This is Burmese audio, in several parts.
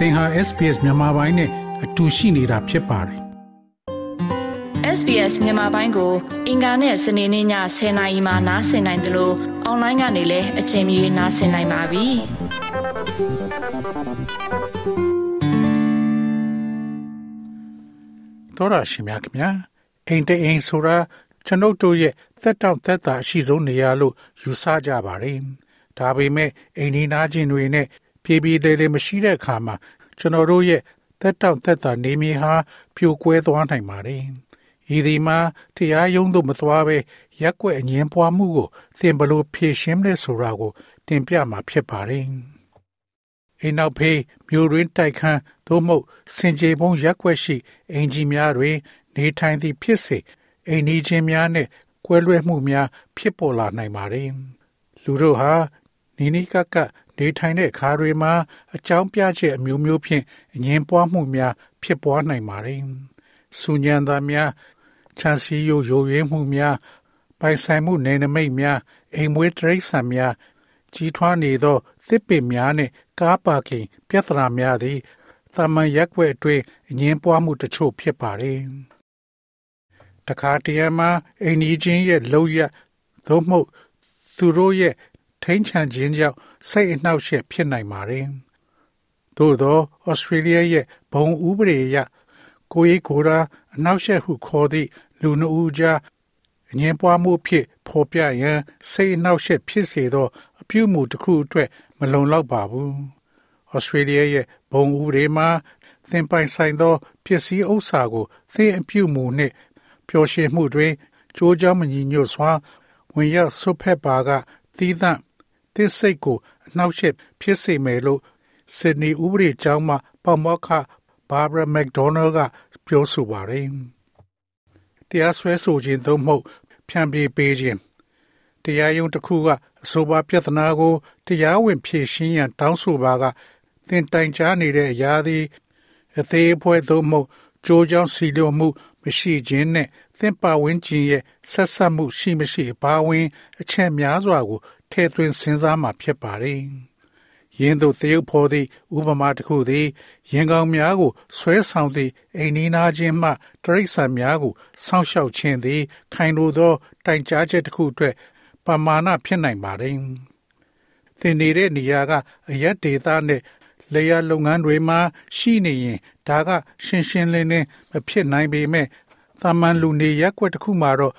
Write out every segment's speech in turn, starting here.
သင်ဟာ SPS မြန်မာပိုင်းနဲ့အတူရှိနေတာဖြစ်ပါတယ် SBS မြန်မာပိုင်းကို အင်ကာနဲ့စနေနေ့ည10:00နာရီမှနားဆင်နိုင်တယ်လို့အွန်လိုင်းကနေလည်းအချိန်မီနားဆင်နိုင်ပါပြီ။တော်ရရှိမြခင်ဗျာအိမ်တအိမ်ဆိုတာကျွန်ုပ်တို့ရဲ့သက်တောင့်သက်သာအရှိဆုံးနေရာလို့ယူဆကြပါတယ်။ဒါပေမဲ့အိမ်ဒီနာချင်းတွေနဲ့ပြေးပြေးသေးသေးမရှိတဲ့အခါမှာ ကျွန်တော်တို့ရဲ့သက်တောင့်သက်သာနေမြေဟာပြိုကွဲသွားနိုင်ပါတယ်။ဤဒီမှာတရားရုံးသို့မသွားဘဲရက်ွက်အငင်းပွားမှုကိုသင်ဘလို့ဖြေရှင်းလဲဆိုတာကို တင်ပြမှာဖြစ်ပါတယ်။အိမ်နောက်ဖေးမြို့ရင်းတိုက်ခန်းသို့မဟုတ်စင်ကြေပုံရက်ွက်ရှိအင်ဂျီများတွင် နေထိုင်သည့်ဖြစ်စေအိမ်နီးချင်းများနဲ့ကွဲလွဲမှုများ ဖြစ်ပေါ်လာနိုင်ပါတယ်။လူတို့ဟာနီနီကက နေထိုင်တဲ့အခါတွေမှာအကြောင်းပြချက်အမျိုးမျိုးဖြင့်အငင်းပွားမှုများ ဖြစ်ပွားနိုင်ပါတယ်။ဆူညံသားများချမ်းစီယိုယိုယွေးမှုများပိုင်ဆိုင်မှုနေနမိတ်များအိမ်မွေးတရိษံများကြီးထွားနေသောသစ်ပင်များနှင့်ကားပါကင်ပြဿနာများသည်သာမန်ရက်ွက်အတွင်းအငင်းပွားမှုတချို့ဖြစ်ပါတယ်။တခါတရံမှာအိမ်ကြီးချင်းရဲ့လောက်ရသို့မဟုတ်သူတို့ရဲ့ထိန်ချန်ခြင်းကြောင့် စိတ်အနှောက်အယှက်ဖြစ်နိုင်ပါတယ်။သို့သောဩစတြေးလျရဲ့ဘုံဥပဒေအရကိုယ်ရေးကိုယ်ရာအနှောက်အယှက်ဟုခေါ်သည့်လူနှဦးကြားအငင်းပွားမှုဖြစ်ဖော်ပြရန်စိတ်အနှောက်အယှက်ဖြစ်စေသော အပြုအမူတစ်ခုအတွက်မလုံလောက်ပါဘူး။ဩစတြေးလျရဲ့ဘုံဥပဒေမှာသင်ပိုင်ဆိုင်သောပစ္စည်းဥစ္စာကိုသင်အပြုအမူနှင့်ပျော်ရွှင်မှုတွင်ကြိုးကြောင်းမညီညွတ်စွာဝင်ရောက်ဆွတ်ဖက်ပါကသီးသန့် သစ်စိတ်ကိုအနှောက်အယှက်ဖြစ်စေမယ်လို့ဆစ်ဒနီဥပဒေကျောင်းမှပေါမောက္ခဘာဘရာမက်ဒေါနယ်ကပြောဆိုပါတယ်။တရားစွဲဆိုခြင်းသို့မဟုတ်ဖြန့်ပြေးပေးခြင်းတရားရုံးတစ်ခုကအဆိုပါပြဿနာကိုတရားဝင်ဖြေရှင်းရန်တောင်းဆိုပါကသင်တိုင်ကြားနေတဲ့အရာသည်အသေးအဖွဲသို့မဟုတ်ကြိုးကြောင်းစီလိုမှုမရှိခြင်းနဲ့ သင်ပါဝင်ခြင်းရဲ့ဆက်ဆက်မှုရှိမရှိအပါဝင်အချက်များစွာကိုထည့်သွင်းစဉ်းစားမှဖြစ်ပါတယ်။ယင်းတို့တရုပ်ဖော်သည့်ဥပမာတစ်ခုသည်ရင်ကောင်များကိုဆွဲဆောင်သည့်အိမ်နီးနားချင်းမှတရိษံများကိုစောင့်ရှောက်ခြင်းသည် ခိုင်လိုသောတိုင်ကြားချက်တစ်ခုအတွက်ပမာဏဖြစ်နိုင်ပါတယ်။သင်နေတဲ့နေရာကအရက်ဒေသနဲ့လေယာလုပ်ငန်းတွေမှာရှိနေရင်ဒါကရှင်းရှင်းလင်းလင်းမဖြစ်နိုင်ပေမဲ့ တာမန်လူနေရက်ွက်တစ်ခုမှာတော့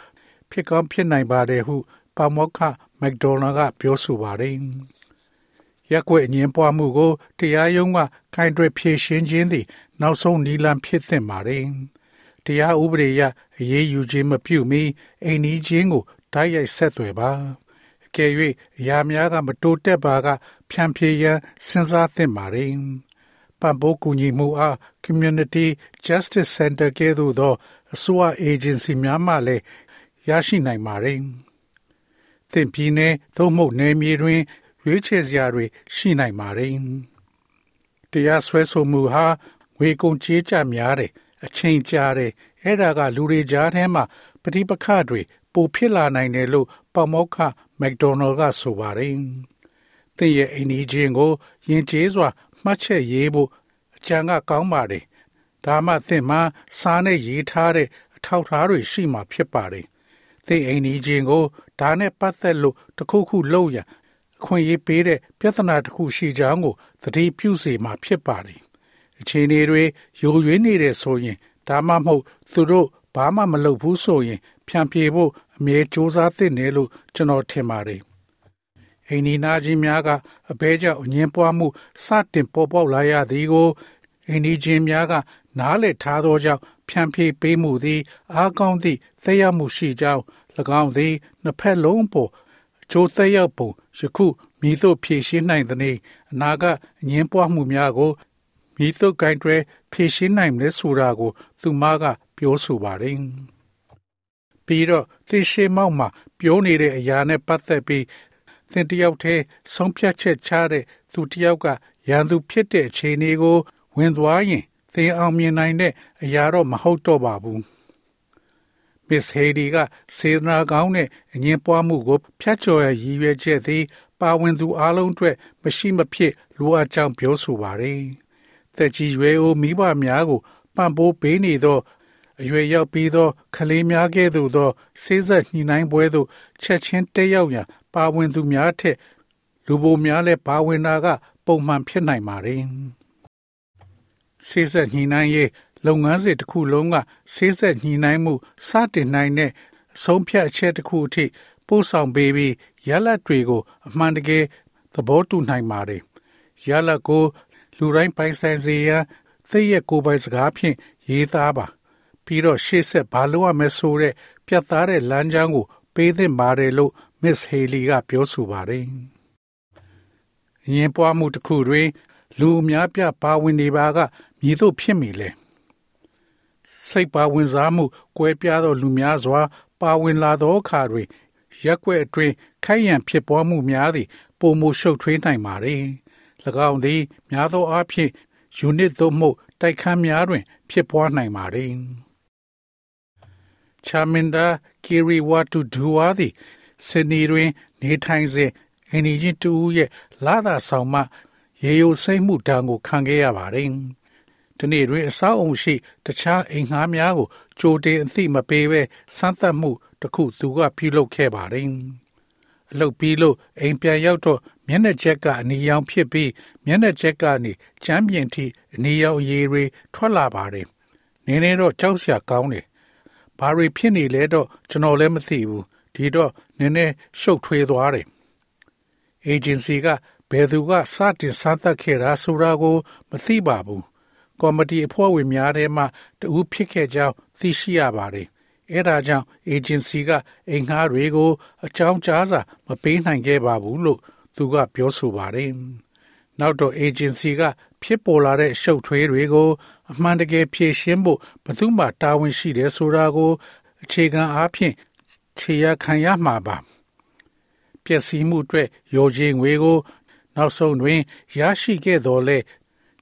ဖြစ်ကောင်းဖြစ်နိုင်ပါတယ်ဟုပါမောက္ခမက်ဒေါနာကပြောဆိုပါတယ်။ရက်ွက်အငင်းပွားမှုကိုတရားရုံးကခိုင်တွယ်ဖြေရှင်းခြင်းသည် နောက်ဆုံးနီလန်ဖြစ်သင့်ပါတယ်။တရားဥပဒေအရအရေးယူခြင်းမပြုမီအိမ်နီးချင်းကိုတိုက်ရိုက်ဆက်သွယ်ပါ။အကယ်၍အရာများကမတိုးတက်ပါက ဖြန့်ဖြေရန်စဉ်းစားသင့်ပါတယ်။ပံ့ပိုးကူညီမှုအား Community Justice Center ကဲ့သို့သော အစိုးရ agency များမှလည်းရရှိနိုင်ပါတယ်။သင်ပြည်နယ်သို့မဟုတ်နယ်မြေတွင်ရွေးချယ်စရာတွေရှိနိုင်ပါတယ်။တရားစွဲဆိုမှုဟာငွေကုန်ကြေးကျများတယ်အချိန်ကြာတယ်အဲ့ဒါကလူတွေကြားထဲမှာပဋိပက္ခတွေပိုဖြစ်လာနိုင်တယ်လို့ပေါမောက္ခမက်ဒေါနယ်ကဆိုပါတယ်။သင်ရဲ့အိမ်ကြီးချင်းကိုယဉ်ကျေးစွာမှတ်ချက်ရေးဖို့အကြံကကောင်းပါတယ် ဒါမှသင်မှာစားနဲ့ရေးထားတဲ့အထောက်ထားတွေရှိမှဖြစ်ပါတယ်။သင်အိမ်ကြီးချင်းကိုဒါနဲ့ပတ်သက်လို့တခုခုလုပ်ရအခွင့်အရေးပေးတဲ့ပြဿနာတစ်ခုရှိကြောင်းကိုသတိပြုစေမှာဖြစ်ပါတယ်။အခြေအနေတွေယိုယွင်းနေတဲ့ဆိုရင်ဒါမှမဟုတ်သူတို့ဘာမှမလုပ်ဘူးဆိုရင် ဖြန့်ပြေဖို့အမြဲစူးစမ်းသင့်တယ်လို့ကျွန်တော်ထင်ပါတယ်။အိန္ဒိနာချင်းများကအဘဲကြောင့်အငင်းပွားမှုစတင်ပေါ်ပေါက်လာရသည်ကိုအိန္ဒိချင်းများက နားလည်ထားသောကြောင့်ဖြန့်ဖြေးပေးမှုသည် အားကောင်းသည့်သက်ရောက်မှုရှိကြောင်း၎င်းသည်နှစ်ဖက်လုံးပေါ်အကျိုးသက်ရောက်ပုံယခုမိသို့ဖြည့်ရှင်းနိုင်သည်အနာကအငင်းပွားမှုများကိုမိသို့ဂိုင်းတွဲဖြည့်ရှင်းနိုင်လဲဆိုတာကို သူမက ပြောဆိုပါတယ်ပြီးတော့သိရှိမောက်မှာပြောနေတဲ့အရာနဲ့ပတ်သက်ပြီးသင်တယောက်တည်းဆုံးဖြတ်ချက်ချတဲ့သူတယောက်ကရန်သူဖြစ်တဲ့အခြေအနေကို ဝင်သွားရင် သင်အောင်မြင်နိုင်တဲ့အရာတော့မဟုတ်တော့ပါဘူးမစ္စဟေဒီကစေနာကောင်းတဲ့အငင်းပွားမှုကိုဖျက်ချော်ရရည်ရွယ်ချက်သည် ပါဝင်သူအလုံးအတွက်မရှိမဖြစ်လိုအပ်ကြောင်းပြောဆိုပါတယ်သသက်ကြီးရွယ်အိုမိဘများကိုပံ့ပိုးပေးနေသောအရွယ်ရောက်ပြီးသောကလေးများကဲ့သို့သောဆေးဆက်ညှိနှိုင်းပွဲသို့ချက်ချင်းတက်ရောက်ရန်ပါဝင်သူများထက်လူပိုများလည်းပါဝင်တာက ပုံမှန်ဖြစ်နိုင်ပါတယ်။ ဆေးဆက်ညှိနှိုင်းရေးလုပ်ငန်းစဉ်တစ်ခုလုံးကဆေးဆက်ညှိနှိုင်းမှုစတင်နိုင်တဲ့အဆုံးဖြတ်အချက်တစ်ခုအထိပို့ဆောင်ပေးပြီးရလဒ်တွေကိုအမှန်တကယ်သဘောတူနိုင်ပါတယ်။ရလဒ်ကိုလူတိုင်းပိုင်ဆိုင်စေရန်သိရဲ့ကိုယ်ပိုင်စကားဖြင့်ရေးသားပါပြီးတော့ရှေ့ဆက်ဘာလို့ရမလဲဆိုတဲ့ပြတ်သားတဲ့လမ်းကြောင်းကို ပေးသင့်ပါတယ်လို့ Miss Haley ကပြောဆိုပါတယ်။အရင်ပွားမှုတစ်ခုတွင်လူအများပြပါဝင်နေပါက မြည်တို့ဖြစ်မိလေစိတ်ပါဝင်စားမှုကွဲပြားသောလူများစွာ ပါဝင်လာသောအခါတွင်ရက်ွက်အတွင်းခိုက်ရန်ဖြစ်ပွားမှုများသည်ပုံမှုရှုပ်ထွေးနိုင်ပါ रे ၎င်းသည် များသောအားဖြင့် unit သို့မဟုတ်တိုက်ခန်းများတွင် ဖြစ်ပွားနိုင်ပါ रे ချာမင်ဒါကီရီဝါတူဒူဝါသည်စနီတွင် နေထိုင်စဉ်အင်းကြီးတူရဲ့လာသာဆောင်မှ ရေယိုစိမ့်မှုတံကိုခံခဲ့ရပါတယ်။ ဒီနေ့တွင်အဆောက်အုံရှိတခြားအိမ်ငှားများကိုကြိုတင်အသိမပေးဘဲစမ်းသပ်မှုတစ်ခုသူကပြုလုပ်ခဲ့ပါတယ်။အလုပ်ပြီးလို့အိမ်ပြန်ရောက်တော့မျက်နှာချက်ကအနီရောင်ဖြစ်ပြီးမျက်နှာချက်ကနေချမ်းပြင်ထိအနီရောင်ရေတွေထွက်လာပါတယ်။နည်းနည်းတော့ကြောက်စရာကောင်းတယ်။ဘာတွေဖြစ်နေလဲတော့ကျွန်တော်လည်းမသိဘူး။ဒီတော့နည်းနည်းရှုပ်ထွေးသွားတယ်။ agency ကဘယ်သူကစတင်စမ်းသပ်ခဲ့တာဆိုတာကို မသိပါဘူး။ ကော်မတီအဖွဲ့ဝင်များထဲမှတဦးဖြစ်ခဲ့ကြောင်းသိရှိရပါတယ်။အဲဒါကြောင့် agency ကအိမ်ငှားတွေကို အကြောင်းကြားစာမပေးနိုင်ခဲ့ပါဘူးလို့သူကပြောဆိုပါတယ်။နောက်တော့ agency ကဖြစ်ပေါ်လာတဲ့ရှုပ်ထွေးတွေကိုအမှန်တကယ်ဖြေရှင်းဖို့ဘယ်သူမှတာဝန်ရှိတယ်ဆိုတာကိုအခြေခံအားဖြင့်ခြေရခံရမှာပါပျက်စီးမှုအတွက်ရော်ချင်းငွေကို နောက်ဆုံးတွင်ရရှိခဲ့တော်လဲ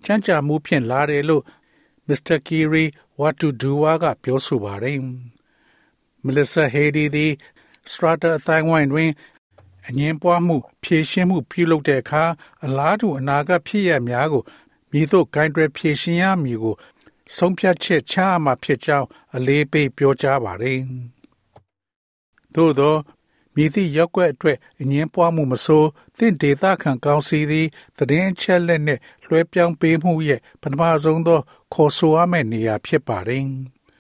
ချမ်းသာမှုဖြင့်လာတယ်လို့ Mr. Kiri Watuduwa ကပြောဆိုပါတယ်။ Melissa Hedy သည် Strata အတိုင်းဝိုင်းတွင်အငင်းပွားမှုဖြည့်ရှင်းမှုပြုလုပ်တဲ့အခါအလားတူအနာဂတ်ဖြစ်ရများကိုမိတို့ဂိုင်းတွယ်ဖြည့်ရှင်းရမည်ကို ဆုံးဖြတ်ချက်ချမှဖြစ်ကြောင်းအလေးပေးပြောကြားပါတယ်။သို့သော မြည်သည့်ရက်ွက်အတွက်အငင်းပွားမှုမဆိုးသင့်ဒေသခံကောင်းစီသည်တည်င်းချက်လက်နှင့်လွှဲပြောင်းပေးမှုရဲ့ပထမဆုံးသော ခေါ်ဆိုရမယ့်နေရာဖြစ်ပါတယ်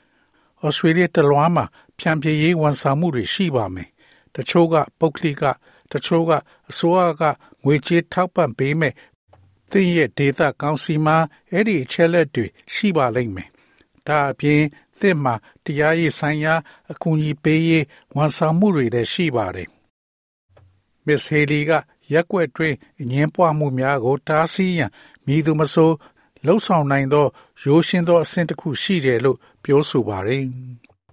။ဩစတြေးလျတလွှားမှာဖြန့်ဖြေရေးဝန်ဆောင်မှုတွေရှိပါမယ်။တချို့ကပုတ်ကလိကတချို့ကအစိုးရကငွေကြေးထောက်ပံ့ပေးမဲ့သင်ရဲ့ဒေတာကောင်စီမှာအဲ့ဒီအချက်လက်တွေရှိပါလိမ့်မယ်။ဒါအပြင် သင်မှာတရားရေးဆိုင်ရာအကူအညီပေးရေးဝန်ဆောင်မှုတွေလည်းရှိပါတယ်။ Miss Haley ကရက်ွက်တွင်အငင်းပွားမှုများကိုတားဆီးရန်မိသူမဆိုလှုပ်ဆောင်နိုင်သောရိုးရှင်းသောအဆင့်တစ်ခုရှိတယ်လို့ပြောဆိုပါတယ်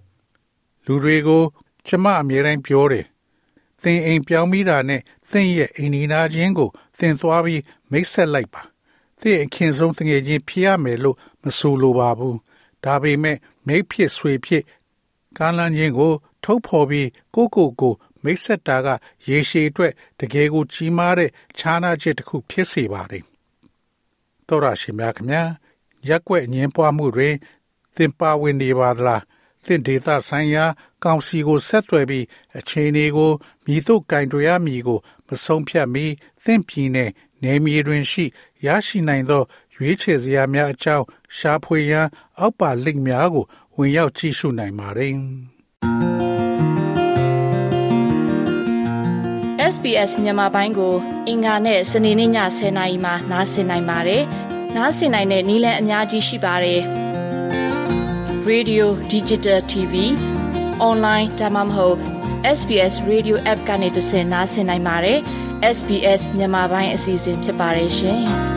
။လူတွေကိုကျမအမြဲတမ်းပြောတယ်။သင်အိမ်ပြောင်းမိတာနဲ့သင်ရဲ့အိမ်နီးနားချင်းကိုသင်သွားပြီးမိတ်ဆက်လိုက်ပါ။သင်အခင်ဆုံးတငယ်ချင်းဖြစ်ရမယ်လို့မဆိုလိုပါဘူး။ဒါပေမဲ့ မိတ်ဖြစ်ဆွေဖြစ်ကားလန်းချင်းကို ထုတ်ဖော်ပြီးကိုကိုကို မိတ်ဆက်တာက ရေရှည်အတွက်တကယ်ကိုကြီးမားတဲ့ခြားနာချက်တစ်ခုဖြစ်စေပါတယ်။တော်ရရှိမြခင်ဗျာရက်ွက်ငင်းပွားမှုတွေသင်ပါဝင်နေပါသလားသင်ဒေတာဆိုင်ရာ ကောင်စီကိုဆက်သွယ်ပြီးအချိန်တွေကိုမြည်တို့ကင်တွယ်ရမည်ကို မဆုံးဖြတ်မီသင်ပြည်နယ်နေမြေတွင်ရှိရရှိနိုင်သော ရွေးချယ်စရာများအကြောင်းရှာဖွေရန်အောက်ပါလင့်များကို ဝင်ရောက်ကြည့်ရှုနိုင်ပါတယ်။ SBS မြန်မာပိုင်းကို အင်ကာနဲ့စနေနေ့ည10:00နာရီမှနားဆင်နိုင်ပါတယ်။နားဆင်နိုင်တဲ့နည်းလမ်းအများကြီးရှိပါတယ်။ Radio Digital TV Online ဒါမှမဟုတ် SBS Radio App ကနေတဆင့်နားဆင်နိုင်ပါတယ်။ SBS မြန်မာပိုင်းအစီအစဉ်ဖြစ်ပါတယ်ရှင်။